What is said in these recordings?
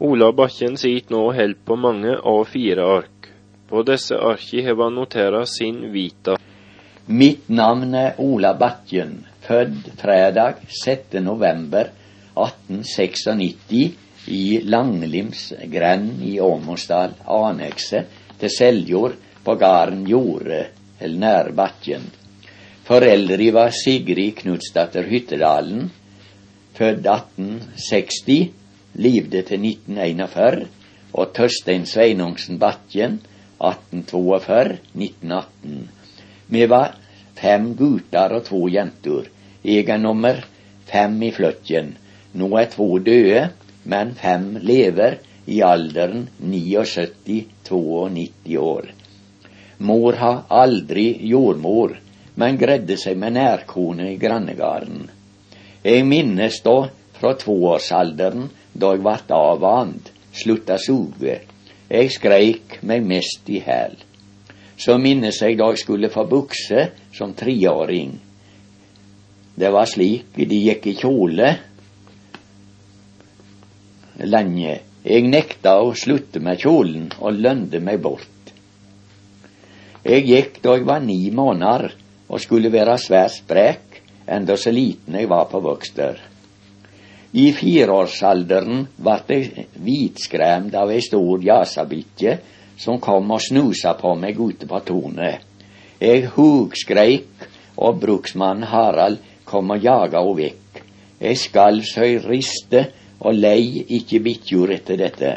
Ola Bakken sitt nå held på mange A4-ark. På disse arki har han notert sin vita. Mitt navn er Ola Bakken, født fredag 6. november 1896 i Langlimsgrend i Åmosdal, annekset til Seljord på gården Jorde, eller nær Bakken. Foreldre var Sigrid Knutsdatter Hyttedalen, født 1860, livde til 1941, og Tørstein Sveinungsen Batjen 1842-1918. Vi var fem gutter og to jenter. Jeg er nummer fem i fløkken. Nå er to døde, men fem lever i alderen 79-92 år. Mor har aldri jordmor, men greide seg med nærkone i grannegarden. Jeg minnes da fra toårsalderen, da jeg vart avvant, slutta suge. Jeg skreik meg mest i hæl. Så minnes jeg da jeg skulle få bukse som treåring. Det var slik de gikk i kjole lenge. Jeg nekta å slutte med kjolen og lønde meg bort. Jeg gikk da jeg var ni måneder og skulle være svært sprek, enda så liten jeg var på vokster. I fireårsalderen vart jeg hvitskremt av ei stor jasabikkje som kom og snusa på meg ute på tornet. Jeg hugskreik, og bruksmannen Harald kom og jaga henne vekk. Jeg skalv så jeg riste og lei ikke bikkjor etter dette.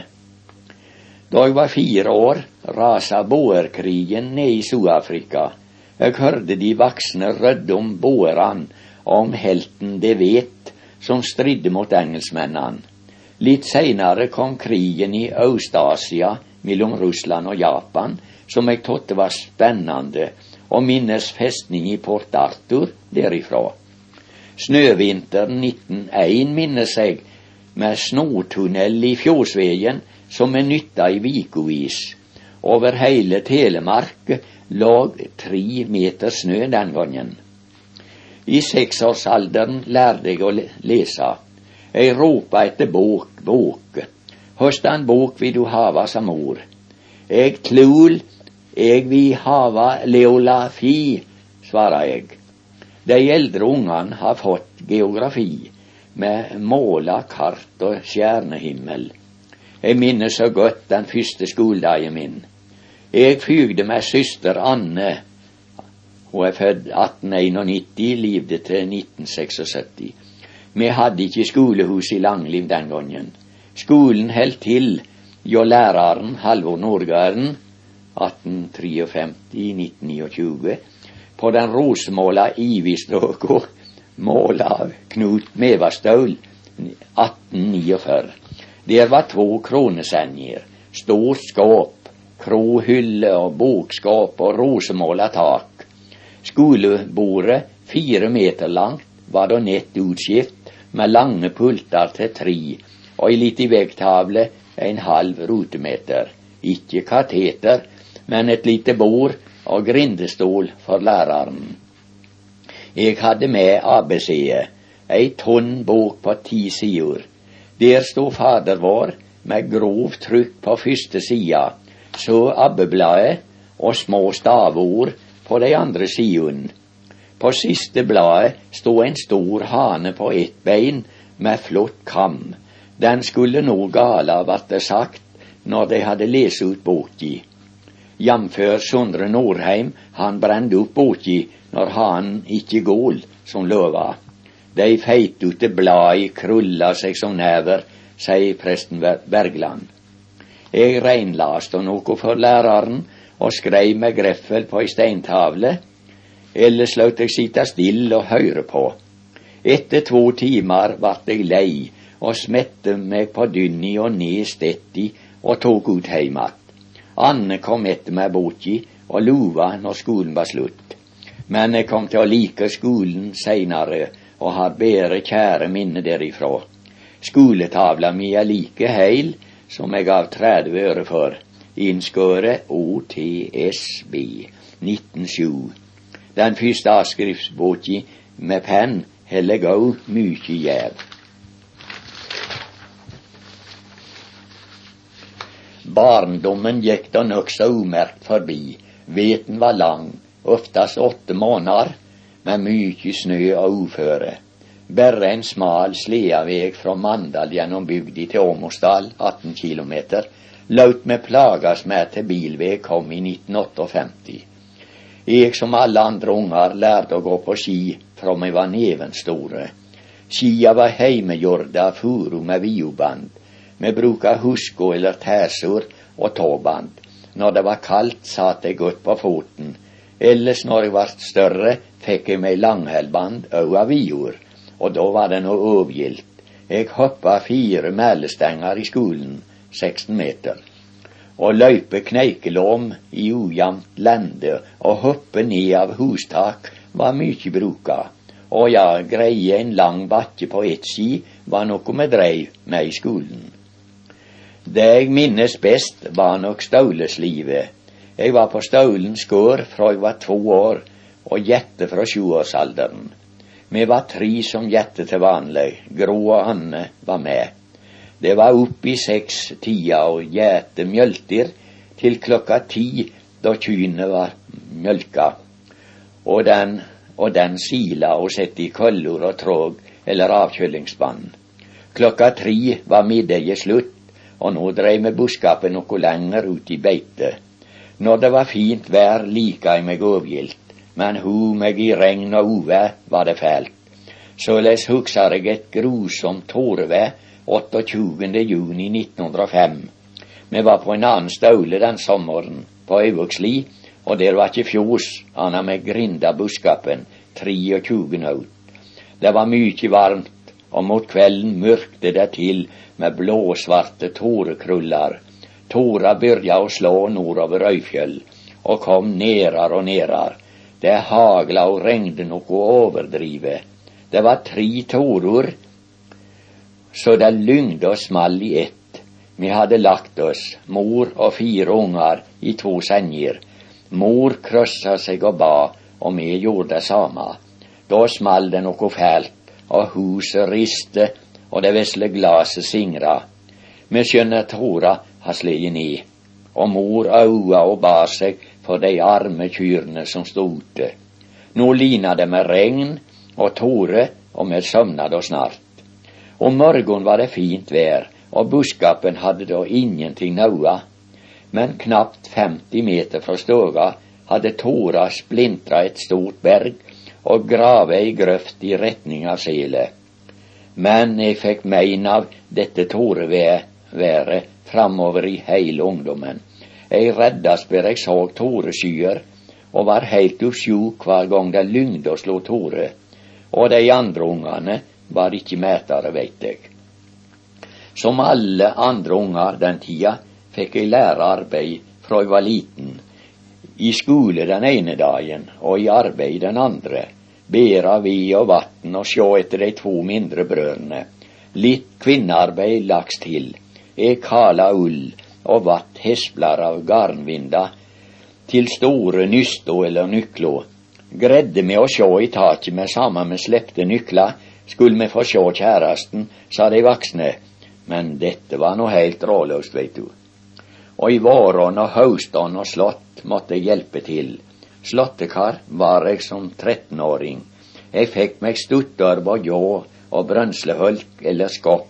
Da jeg var fire år, rasa boerkrigen ned i Sør-Afrika. Jeg hørte de voksne rødde om boerne om helten De Vet som stridde mot engelskmennene. Litt seinere kom krigen i Øst-Asia mellom Russland og Japan, som jeg trodde var spennende, og minnes festning i Port Arthur derifra. Snøvinteren 1901 minnes jeg med snotunnel i fjordsvegen som er nytta i vikovis. Over hele Telemark lå tre meter snø den gangen. I seksårsalderen lærte jeg å lese. Jeg ropa etter bok, bok. Hvordan bok vil du hava som mor? Jeg tlul, jeg vil hava leolafi, svarer jeg. De eldre ungene har fått geografi med måla kart og stjernehimmel. Jeg minnes så godt den første skoledagen min. Jeg fygde med søster Anne. Hun er født 1891, levde til 1976. Vi hadde ikke skolehus i Langliv den gangen. Skolen holdt til hjå læreren Halvor Nordgarden 1853-1929 på den rosemåla Ivistråka måla av Knut Mevastøl 1849. Der var to kronesenger, stort skap, krohylle og bokskap og rosemåla tak. Skolebordet, fire meter langt, var da nett utskift med lange pulter til tre og ei lita veggtavle en halv rutemeter. Ikke kateter, men et lite bord og grindestol for læreren. Jeg hadde med ABC-et, ei tonn bok på ti sider. Der sto Fader vår med grovt trykk på første sida, så abbebladet og små stavord på de andre sidene. På siste bladet sto en stor hane på ett bein med flott kam. Den skulle nå gala, vart det sagt når de hadde lest ut boka. Jf. Sondre Norheim, han brende opp boka når hanen ikke gål som lova. De feitute blada krulla seg som never, sier presten Bergland. Jeg reinlaste noe for læreren og skreiv med greffel på ei steintavle, ellers lot jeg sitte stille og høre på. Etter to timer vart jeg lei og smette meg på dynni og ned stetti og tok ut heim att. Anne kom etter meg borti og lova når skolen var slutt men jeg kom til å like skolen seinare og har bedre kjære minne derifra. Skoletavla mi er like heil som jeg gav 30 øre for. Innskåret OTSB 1907. Den første avskriftsboka med penn heller òg mykje gjev. Barndommen gikk da nokså umerkt forbi. Veten var lang, oftast åtte måneder, med mye snø og uføre. Bare en smal sledeveg fra Mandal gjennom bygda til Åmosdal, 18 km, laut me plagas med til bilveg kom i 1958. Jeg som alle andre unger lærte å gå på ski fra vi var nevenstore. Skia var heimegjorda av furu med vioband. Vi bruka husko eller tæsur og tåband. Når det var kaldt, satt jeg godt på foten. Ellers når jeg vart større, fikk jeg meg langhælband og av vior, og da var det noe overgilt. Jeg hoppa fire mælestenger i skolen, 16 meter og løype kneikelom i ujamnt lende og hoppe ned av hustak var mykje bruka. Og ja, greie en lang bakke på ett ski var noe vi dreiv med i skolen. Det jeg minnes best, var nok stauleslivet. Jeg var på Staulens gård fra jeg var to år, og gjette fra sjuårsalderen. Vi var tre som gjette til vanlig. Gro og Anne var med. Det var opp i seks-tida og gjete mjølter til klokka ti, da kyrne var mjølka. Og den, og den sila og sette i køller og tråg eller avkjølingsband. Klokka tre var middagen slutt, og nå dreiv vi buskapen noe lenger ut i beite. Når det var fint vær, lika jeg meg overgilt, men hu meg i regn og uvær var det fælt. Såleis hugsar jeg et grusomt tårevær 28. juni 1905. Vi var på en annen staule den sommeren, på Øyvågsli, og der var ikke fjos anna med grinda buskapen, 23 naut. Det var mykje varmt, og mot kvelden mørkte det til med blåsvarte tårekrullar. Tåra byrja å slå nordover Øyfjell, og kom nerar og nerar. Det hagla og regnet noe overdrive. Det var tre tårer så det lyngde og small i ett. Vi hadde lagt oss, mor og fire unger, i to senger. Mor krøssa seg og ba, og vi gjorde det samme. Da small det noe fælt, og huset riste, og det vesle glaset singra. Vi skjønner Tora har slått ned, og mor aua og bar seg for de arme kyrne som stod ute. Nå lina det med regn og Tore, og vi søvna da snart. Om morgenen var det fint vær, og buskapen hadde da ingenting naua. Men knapt 50 meter fra stoga hadde Tora splintra et stort berg og grave ei grøft i retning av selet. Men jeg fikk mein av dette tåreværet framover i heile ungdommen. Jeg reddast ber jeg så tåreskyer, og var heilt usjuk hver gang det lyngde og slo tårer. Og de andre ungene var ikke metere, veit eg. Som alle andre unger den tida fikk eg lære arbeid fra eg var liten. I skole den ene dagen og i arbeid den andre. Bære ved og vann og sjå etter de to mindre brødrene. Litt kvinnearbeid laks til. Eg kala ull og vatt hesplar av garnvinda til store nysto eller nyklo. Gredde med å sjå i taket med samme med slepte nykler skulle me få sjå kjæresten, sa de voksne, men dette var nå heilt råløst, veit du. Og i våren og haustan og slått måtte jeg hjelpe til. Slåttekar var jeg som trettenåring. Jeg fikk meg stutter og ljå og brønslehølk eller skopp,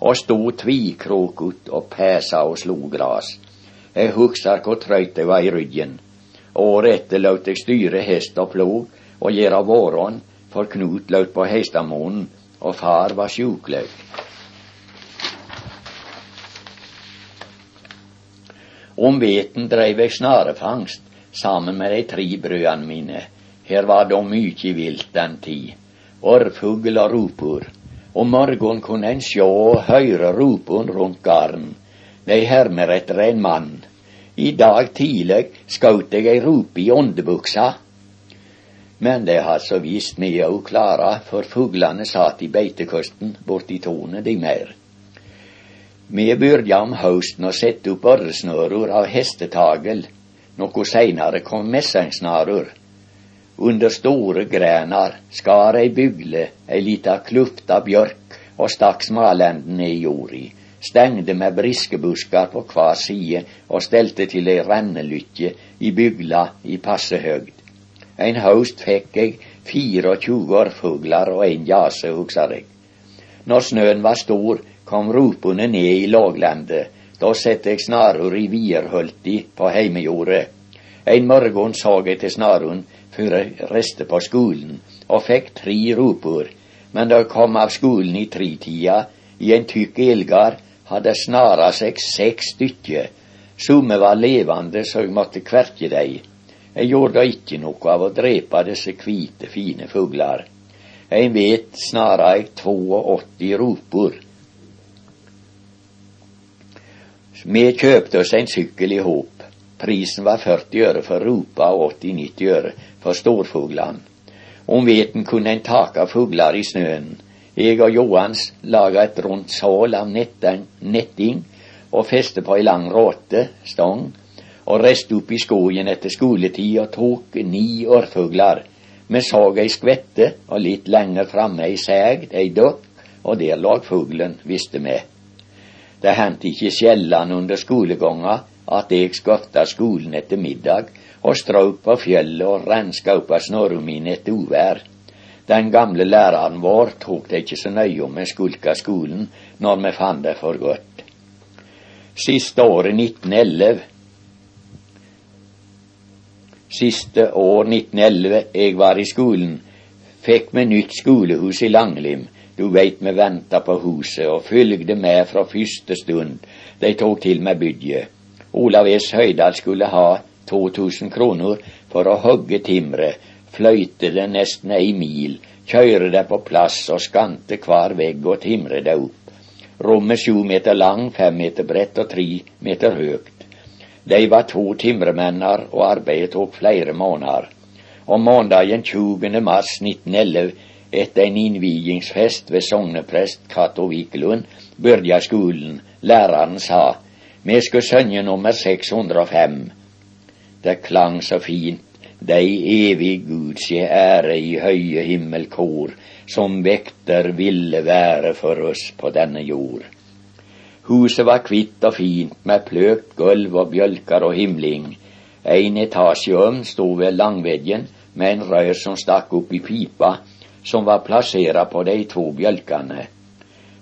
og stod tvikrokut og pesa og slo gras. Jeg hugsar hvor trøyt jeg var i ryggen. Året etter lot jeg styre hest og plog og gjera våren for Knut løp på Heistadmoen, og far var sjukleg. Om veten dreiv eg snarefangst sammen med dei tre brødene mine. Her var då mykje vilt den tid. Orrfugl og ropur. Om morgenen kunne ein sjå og høyre ropen rundt garden. Dei hermer etter ein mann. I dag tidleg skaut eg ei rope i åndebuksa men det har så vist meg òg klara, for fuglane satt i beitekosten borti tårnet de mer. Me byrja om hausten å sette opp orresnøror av hestetagel. Noe seinare kom messingsnarur. Under store grenar skar ei bygle ei lita kluft av bjørk og stakk smalenden i jorda. stengde med briskebuskar på kvar side og stelte til ei rennelykke i bygla i passe høgd. Ein haust fikk eg 24 årfuglar og en jase, husker jeg. Når snøen var stor, kom ropene ned i låglandet. Da sette eg snarur i Vierhølti på heimejordet. En morgen så jeg til snarun før jeg reiste på skolen, og fikk tre ropord. Men da jeg kom av skolen i tretida, i en tykk elgard, hadde snara seg seks stykker. Somme var levande, så eg måtte kverke dei. Eg gjorde da noe av å drepe disse kvite, fine fugler. Jeg vet snarere eg 82 roper. Vi kjøpte oss en sykkel i håp. Prisen var 40 øre for ropa og 80-90 øre for storfuglene. Om veten kunne en taka fugler i snøen. Jeg og Johans laga et rundt sål av netting og feste på ei lang råte, stong, og reiste opp i skogen etter skoletid og tok ni årfuglar. Vi så ei skvette, og litt lenger framme ei sægd, ei dokk, og der lag fuglen, visste vi. Det hendte ikke sjeldan under skolegånga at jeg skofta skolen etter middag og strøk på fjellet og renska opp av snorra mine etter uvær. Den gamle læreren vår tok det ikke så nøye om vi skulka skolen når vi fant det for godt. Siste året 1911 Siste år 1911 jeg var i skolen, fikk vi nytt skolehus i Langlim. Du veit vi venta på huset og følgde med fra første stund de tok til med bygget. Olav S. Høydal skulle ha 2000 kroner for å hogge timret, fløyte det nesten ei mil, kjøre det på plass og skante hver vegg og timre det opp. Rommet sju meter lang, fem meter bredt og tre meter høgt. De var to timremenner, og arbeidet tok flere måneder. Om mandagen 20. mars 1911, etter en innvigingsfest ved sogneprest Cato Wikelund, begynte skolen. Læreren sa vi skulle synge nummer 605. Det klang så fint. Dei evig Guds se ære i høye himmelkor, som vekter ville være for oss på denne jord. Huset var kvitt og fint med pløkt gulv og bjølker og himling. En etasjeovn sto ved langveggen med en rør som stakk opp i pipa, som var plassert på de to bjølkene.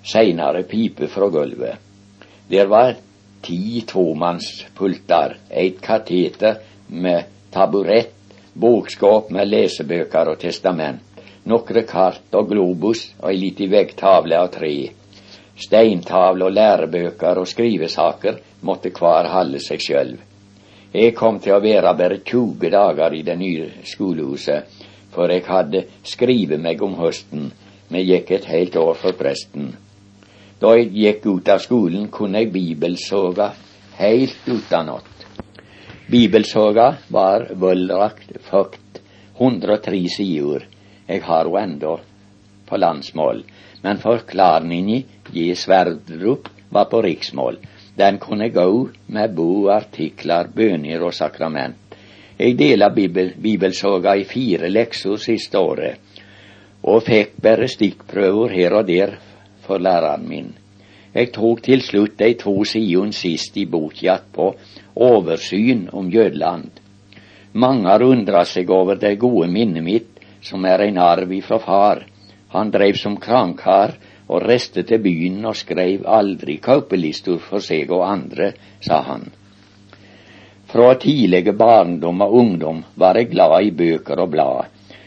seinere pipe fra gulvet. Der var ti tomannspulter, et kateter med taburett, bokskap med lesebøker og testament, nokre kart og globus og ei lita veggtavle av tre. Steintavler og lærebøker og skrivesaker måtte hver halde seg sjøl. Jeg kom til å være bare 20 dager i det nye skolehuset, for jeg hadde skrivet meg om høsten. Vi gikk et helt år for presten. Da jeg gikk ut av skolen, kunne jeg bibelsoga heilt utanat. Bibelsoga var vøllrakt fukt 103 sider. Jeg har ho ennå på landsmål men forklaringen Gi Sverdrup var på riksmål. Den kunne gå med bo, artikler, bønner og sakrament. Jeg deler bibel, bibelsoga i fire lekser siste året, og fikk bare stikkprøver her og der for læreren min. Jeg tok til slutt de to sidene sist i boka på Oversyn om Jødland. Mange har undra seg over det gode minnet mitt, som er en arv ifra far. Han dreiv som krankar og reiste til byen og skreiv aldri kaupelister for seg og andre, sa han. Fra tidlige barndom og ungdom var jeg glad i bøker og blad,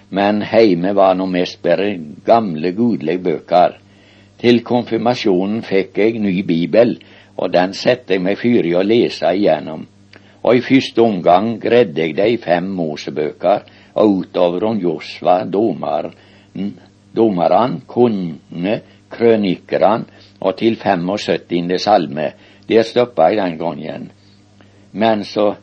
men heime var nå mest bare gamle, gudelige bøker. Til konfirmasjonen fikk jeg ny bibel, og den sette jeg meg fyr å lese igjennom. Og i første omgang greide jeg de fem Mosebøker, og utover om Josva, domaren, dommerne, kundene, krønikerne og til 75. salme. Der stoppa jeg den gangen. Men så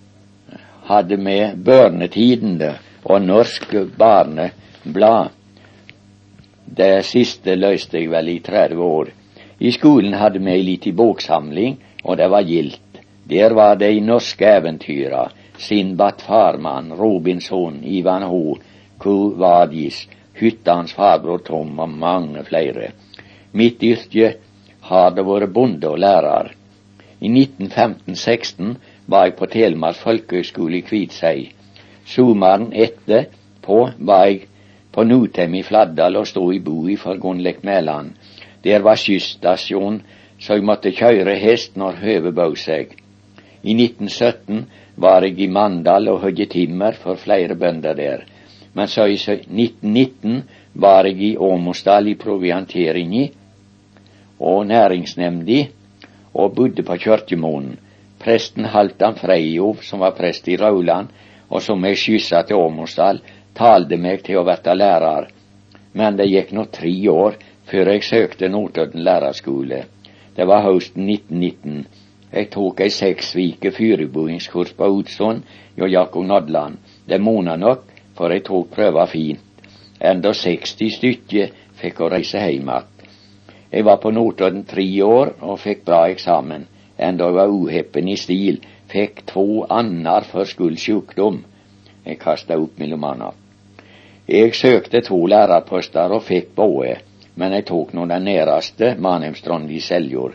hadde vi Børnetidene og Norsk Barneblad. Det siste løste jeg vel i 30 år. I skolen hadde vi ei lita boksamling, og det var gildt. Der var de norske eventyra. Sinbad Farman, Robinson, Ivan H., Ku Vadis, hytta hans farbror Tom og mange flere. Mitt yrke har det vært bonde og lærer. I 1915-16 var jeg på Telemark folkehøgskole i Kviteseid. Sommeren etterpå var jeg på Notem i Fladdal og stod i boi for Gunnlek Mæland. Der var skysstasjon, så jeg måtte kjøre hest når høvet bød seg. I 1917 var jeg i Mandal og hogde timmer for flere bønder der. Men så i 1919 var jeg i Åmosdal i provianteringa og næringsnemnda og bodde på Kjørkjemoen. Presten Haltan Freijov, som var prest i Rauland, og som jeg skyssa til Åmosdal, talte meg til å verta lærer. Men det gikk nå tre år før jeg søkte Notodden lærerskole. Det var høsten 1919. Jeg tok ei seks uker fyreboingskurs på Utsund hjå Jakob Nodland. Det mona nok, for jeg tok prøva fint. Enda 60 stykker fikk å reise hjem igjen. Jeg var på Notodden tre år og fikk bra eksamen. Enda jeg var uheppen i stil, fikk to annar for skuld sjukdom. Jeg kasta opp mellom anna. Jeg søkte to lærerposter og fikk både, men jeg tok nå den næreste, Manheimstrand i Seljord.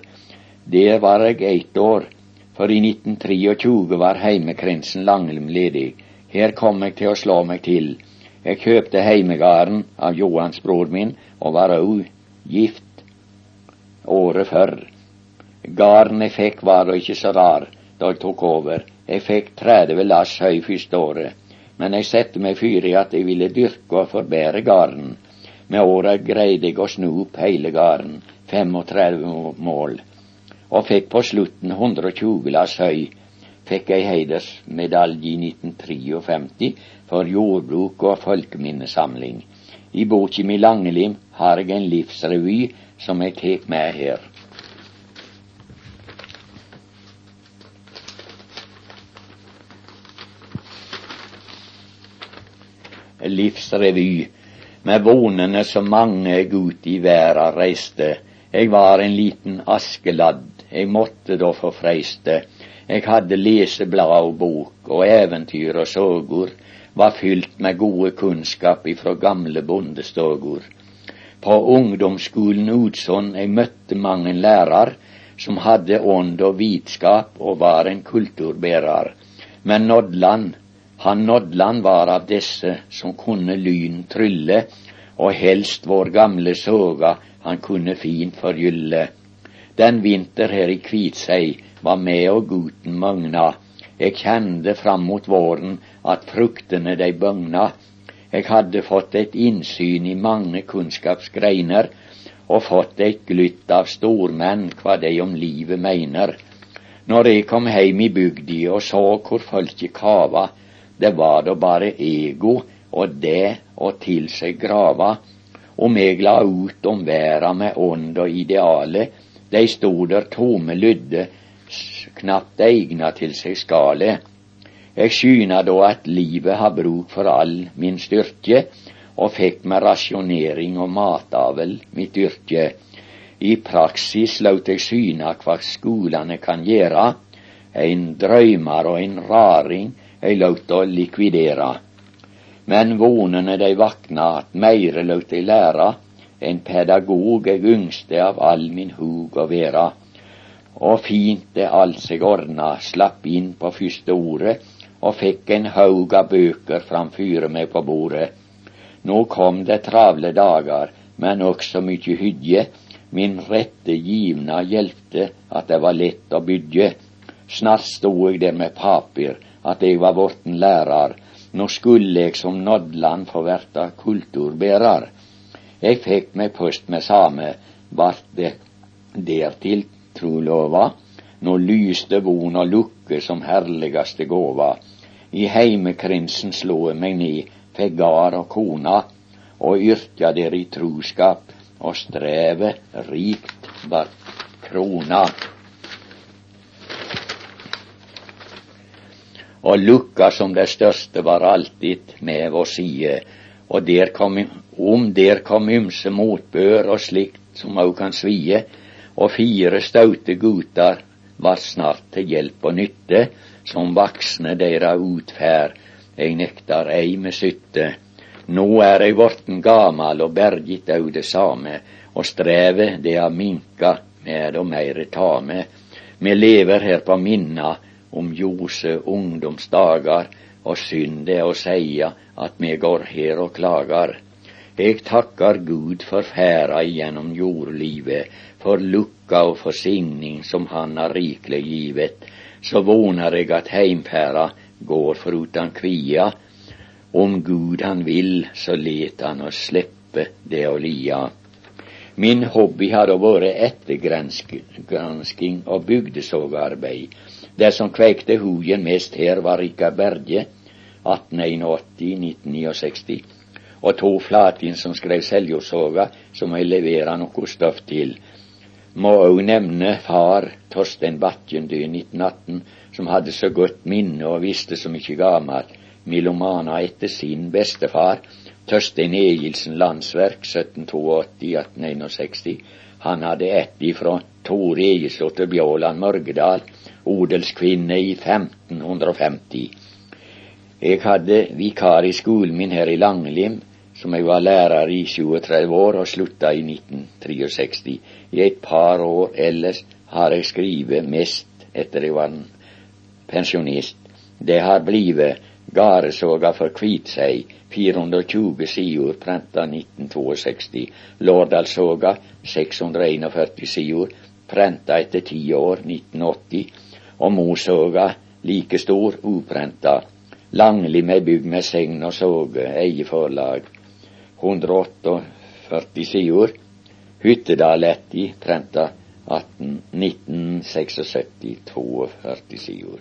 Der var jeg eitt år, for i 1923 var heimekrinsen Langelm ledig. Her kom jeg til å slå meg til. Jeg kjøpte heimegarden av Johans bror min, og var òg gift året før. Garden jeg fikk var ikke så rar da jeg tok over. Jeg fikk 30 lass høy første året, men jeg sette meg fyr i at jeg ville dyrke og forbedre garden. Med åra greide jeg å snu opp hele garden, 35 mål, og fikk på slutten 120 lass høy. Fikk ei heidersmedalje i 1953 for jordbruk og folkeminnesamling. I boka mi Langelim har jeg en livsrevy som jeg tar med her. Livsrevy med vonene som mange ut i verda reiste. Jeg var en liten askeladd, jeg måtte da få freiste. Jeg hadde leseblad og bok, og eventyr og sågord var fylt med gode kunnskap ifra gamle bondestogord. På ungdomsskolen Utsund jeg møtte mange lærer som hadde ånd og vitskap og var en kulturbærer. Men Nodland, han Nodland var av disse som kunne lyn trylle, og helst vår gamle soga han kunne fint forgylle. Den vinter her i Kviteseid var med og guten møgna. Jeg kjente fram mot våren at fruktene de bøgna, jeg hadde fått et innsyn i mange kunnskapsgreiner og fått et glytt av stormenn hva de om livet mener. Når jeg kom heim i bygda og så hvor folket kava, det var da bare ego og det å til seg grava. Om jeg la ut om verda med ånd og ideale, de stod der tomme lydde, knapt egna til seg skale. Eg skyna da at livet har bruk for all min styrke, og fikk med rasjonering og matavel mitt yrke. I praksis laut eg syna kva skolane kan gjera, ein drøymar og ein raring eg laut å likvidera. Men vonene dei vakna at meire laut eg læra, en pedagog eg yngste av all min hug å vera. Og fint det alt seg ordna, slapp inn på første ordet, og fikk en haug av bøker framfyre meg på bordet. Nå kom det travle dager, men også mykje hygge. Min rette givna hjelpte at det var lett å bygge. Snart stod jeg der med papir, at jeg var vorten lærar. Nå skulle jeg som Nodland få verta kulturbærar. Jeg fikk meg post med same, vart det dertil trolova. Nå lyste vona lukke som herligaste gåva. I heimekrinsen slo jeg meg ned, fikk gard og kona, og yrka der i truskap, og strevet rikt vart krona. Og lukka som det største var alltid med vår side, og der kom, om der kom ymse motbør og slikt som òg kan svie, og fire staute gutar var snart til hjelp og nytte, som vaksne deira utferd, eg nektar ei med sytte. Nå er eg vorten gamal og bergit au det same, og strevet det har minka med og meire ta med. Vi lever her på minna om Jose ungdomsdagar, og synd det å seia at vi går her og klagar. Eg takkar Gud for færa gjennom jordlivet, for lukka og forsigning som Han har rikelig givet. Så vonar eg at heimferda går forutan kvia. Om Gud han vil, så let han oss slippe det å lia. Min hobby har da vært ettergransking og bygdesågarbeid. Det som kveikte hugen mest her, var Rikard Berge, 1881-1969, og to Flatin som skrev Seljordsoga, som jeg leverer noe stoff til. Må òg nevne far, Torstein Bakken, død 1918, som hadde så godt minne og visste så mye gammelt, milomana etter sin bestefar, Tørstein Egilsen Landsverk 1782-1861. Han hadde ett ifra Tore Egesdotter Bjåland Mørgedal, odelskvinne i 1550. Jeg hadde vikar i skolen min her i Langelim, som jeg var lærer i 37 år og slutta i 1963. I et par år ellers har jeg skrevet mest etter jeg var pensjonist. Det har blivet Garesoga for Kviteseid 420 sider prenta 1962. Lårdalssoga 641 sider prenta etter ti år 1980. Og Mosoga like stor uprenta. Langlim er bygg med segn og soge, eie forlag. 148 sider. Hyttedaletti prenta 1976 42 sider.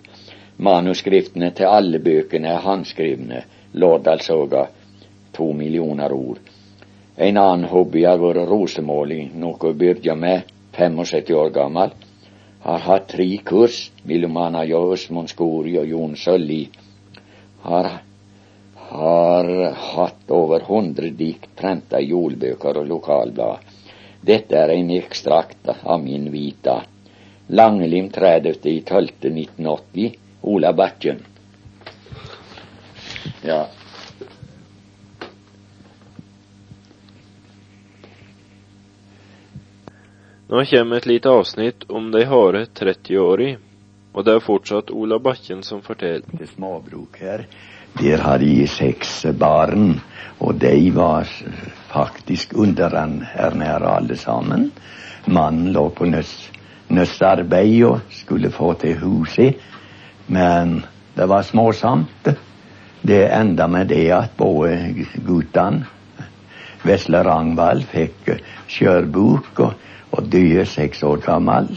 Manuskriptene til alle bøkene er handskrivne Lårdalssoga, to millioner ord. En annen hobby har vært rosemåling, noe jeg med 75 år gammel. Har hatt tre kurs, mellom anna Monskori Skori og Jon Sølli. Har, har hatt over 100 dikt prenta i jordbøker og lokalblad. Dette er en ekstrakt av min vita. Langelim 30.12.1980. Ola Bakken. Ja. Nå kommer et lite avsnitt om de harde 30-åra, og det er fortsatt Ola Bakken som forteller. Det småbruk her, der har de seks barn, og de var faktisk underernære alle sammen. Mannen lå på nøstarbeid og skulle få til huset, men det var småsamt. Det enda med det at både guttene Vesle Rangvald fikk skjørbuk og, og døde seks år gammel.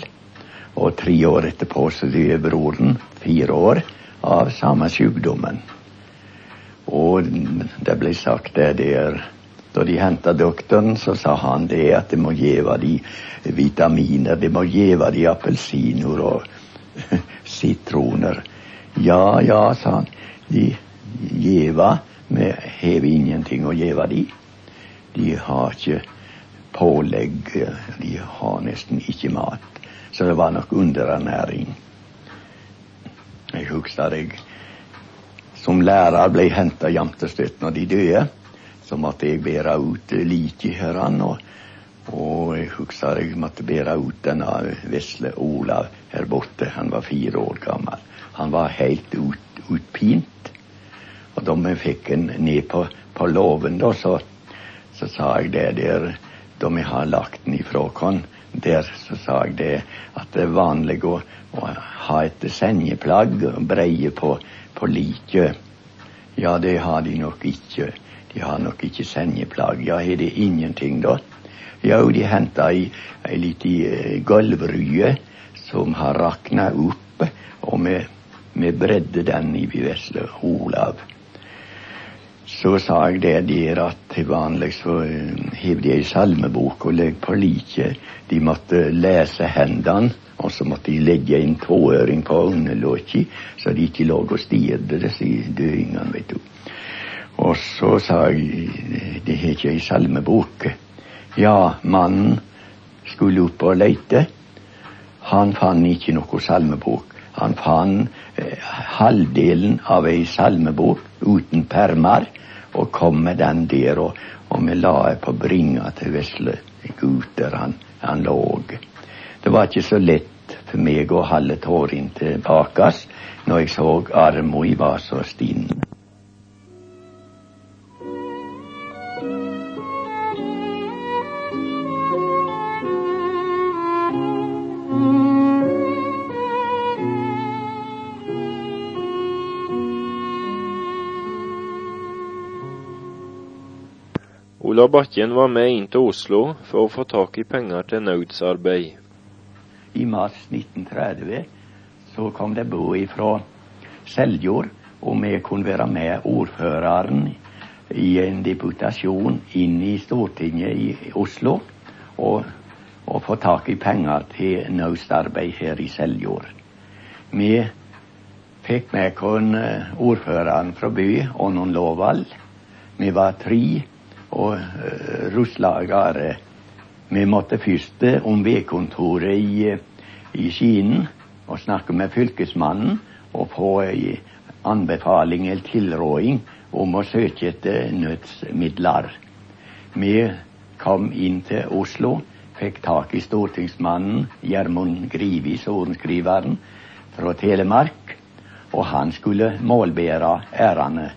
Og tre år etterpå så døde broren, fire år, av samme sykdommen. Og det ble sagt det der Da de henta doktoren, så sa han det at de må geva de vitaminer, de må geva de appelsiner og sitroner. Ja, ja, sa han. De gjeva, vi har ingenting å geva de. De har ikke pålegg, de har nesten ikke mat. Så det var nok underernæring. Jeg husker jeg som lærer ble henta jevnt og støtt når de døde. Så måtte jeg bære ut liket herran. Og, og jeg husker jeg måtte bære ut denne vesle Olav her borte. Han var fire år gammel. Han var helt ut, utpint. Og da vi fikk han ned på, på låven, så, så, sa jeg det der Da vi har lagt den ifra oss der, så sa jeg det at det er vanlig å, å ha et sengeplagg og breie på, på liket. Ja, det har de nok ikke. De har nok ikke sengeplagg. Ja, har de ingenting, da? Jo, de henta ei, ei lita eh, gulvrye som har rakna opp, og vi bredde den i vesle Olav. Så sa jeg det der at til vanlig så hiver hev de ei salmebok og legger på liket. De måtte lese hendene, og så måtte de legge en tåøring på underlåket, så de ikke lå og stirret, disse døingene, vet du. Og så sa jeg det har ikke ei salmebok. Ja, mannen skulle opp og leite. Han fant ikke noe salmebok. Han fant eh, halvdelen av ei salmebok uten permer, og kom med den der, og, og vi la på bringa til vesle Gud der han, han låg. Det var ikke så lett for meg å holde tårene tilbake når jeg så armen var så stinn. Ola Bakken var med inn til Oslo for å få tak i penger til nødsarbeid. I mars 1930 så kom det bo fra Seljord, og vi kunne være med ordføreren i en deputasjon inn i Stortinget i Oslo og, og få tak i penger til nødsarbeid her i Seljord. Vi fikk med oss ordføreren fra by, noen Lovald. Vi var tre og rusla av gårde. Vi måtte først om vedkontoret i, i Skien og snakke med fylkesmannen og få anbefaling eller tilråding om å søke etter nødsmidler. Vi kom inn til Oslo, fikk tak i stortingsmannen Gjermund Grivi, sorenskriveren fra Telemark, og han skulle målbære våre.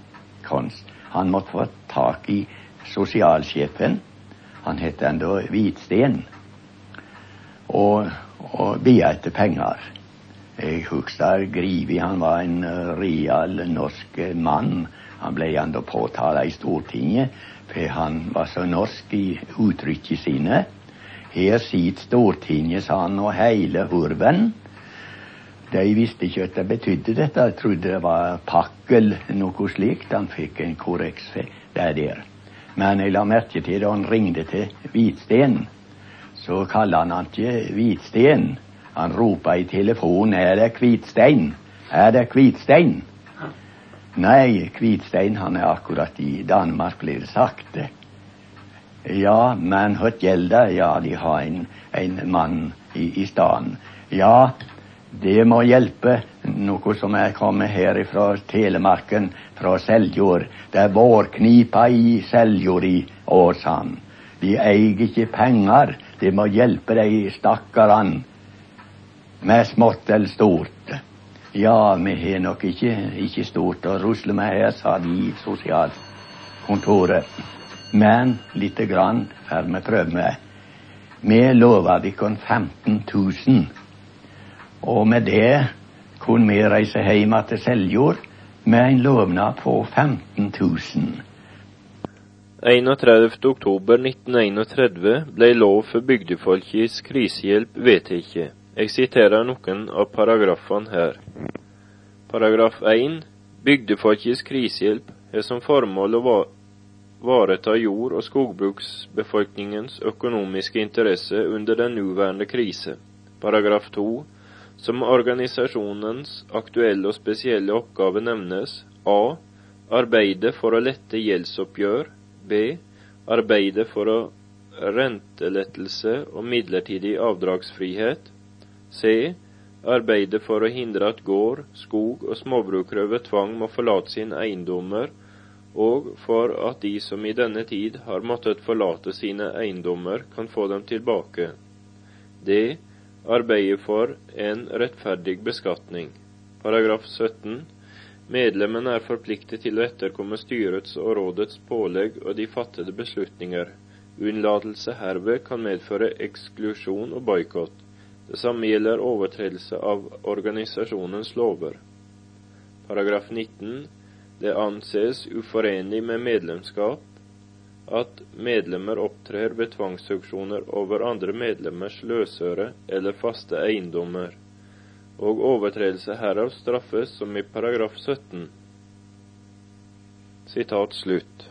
Han måtte få tak i sosialsjefen. Han het enda Hvitsten. Og, og bia etter penger. Jeg husker Grivi, han var en real norsk mann. Han ble enda påtalt i Stortinget, for han var så norsk i uttrykket sine. Her sitter Stortinget, sa han, og heile hurven. De visste ikke hva det betydde dette. Jeg trodde det var pakkel, noe slikt. Han fikk en korreks der. der. Men jeg la merke til da han ringte til Hvitsten, så kalte han han ikke Hvitsten. Han ropa i telefonen 'Er det Hvitstein? Er det Hvitstein?' Nei, Hvitstein han er akkurat i Danmark, blir det sagt. Ja, men hva gjelder? Ja, de har en, en mann i, i staden. Ja, det må hjelpe noe som er kommet her fra Telemarken, fra Seljord. Det er vårknipa i Seljord i Åsand. De eier ikke penger. De må hjelpe de stakkarene med smått eller stort. Ja, vi har nok ikke, ikke stort å rusle med her, sa de i sosialkontoret. Men lite grann får vi prøve med. Vi lover dere 15 000. Og med det kunne vi reise hjem til Seljord med en lovnad på 15 000. 31.10.1931 ble lov for bygdefolkets krisehjelp vedtatt. Jeg siterer noen av paragrafene her. Paragraf 1. Bygdefolkets krisehjelp har som formål å vareta jord- og skogbruksbefolkningens økonomiske interesse under den nåværende krise. Paragraf 2 som organisasjonens aktuelle og spesielle oppgave nevnes a. Arbeide for å lette gjeldsoppgjør. b. Arbeide for å rentelettelse og midlertidig avdragsfrihet. c. Arbeide for å hindre at gård, skog og småbrukere ved tvang må forlate sine eiendommer, og for at de som i denne tid har måttet forlate sine eiendommer, kan få dem tilbake. d arbeide for en rettferdig beskatning. Paragraf 17. Medlemmene er forpliktet til å etterkomme styrets og rådets pålegg og de fattede beslutninger. Unnlatelse herved kan medføre eksklusjon og boikott. Det samme gjelder overtredelse av organisasjonens lover. Paragraf 19. Det anses uforenlig med medlemskap at medlemmer opptrer ved tvangsauksjoner over andre medlemmers løsøre eller faste eiendommer, og overtredelse herav straffes som i paragraf 17. Sitat slutt.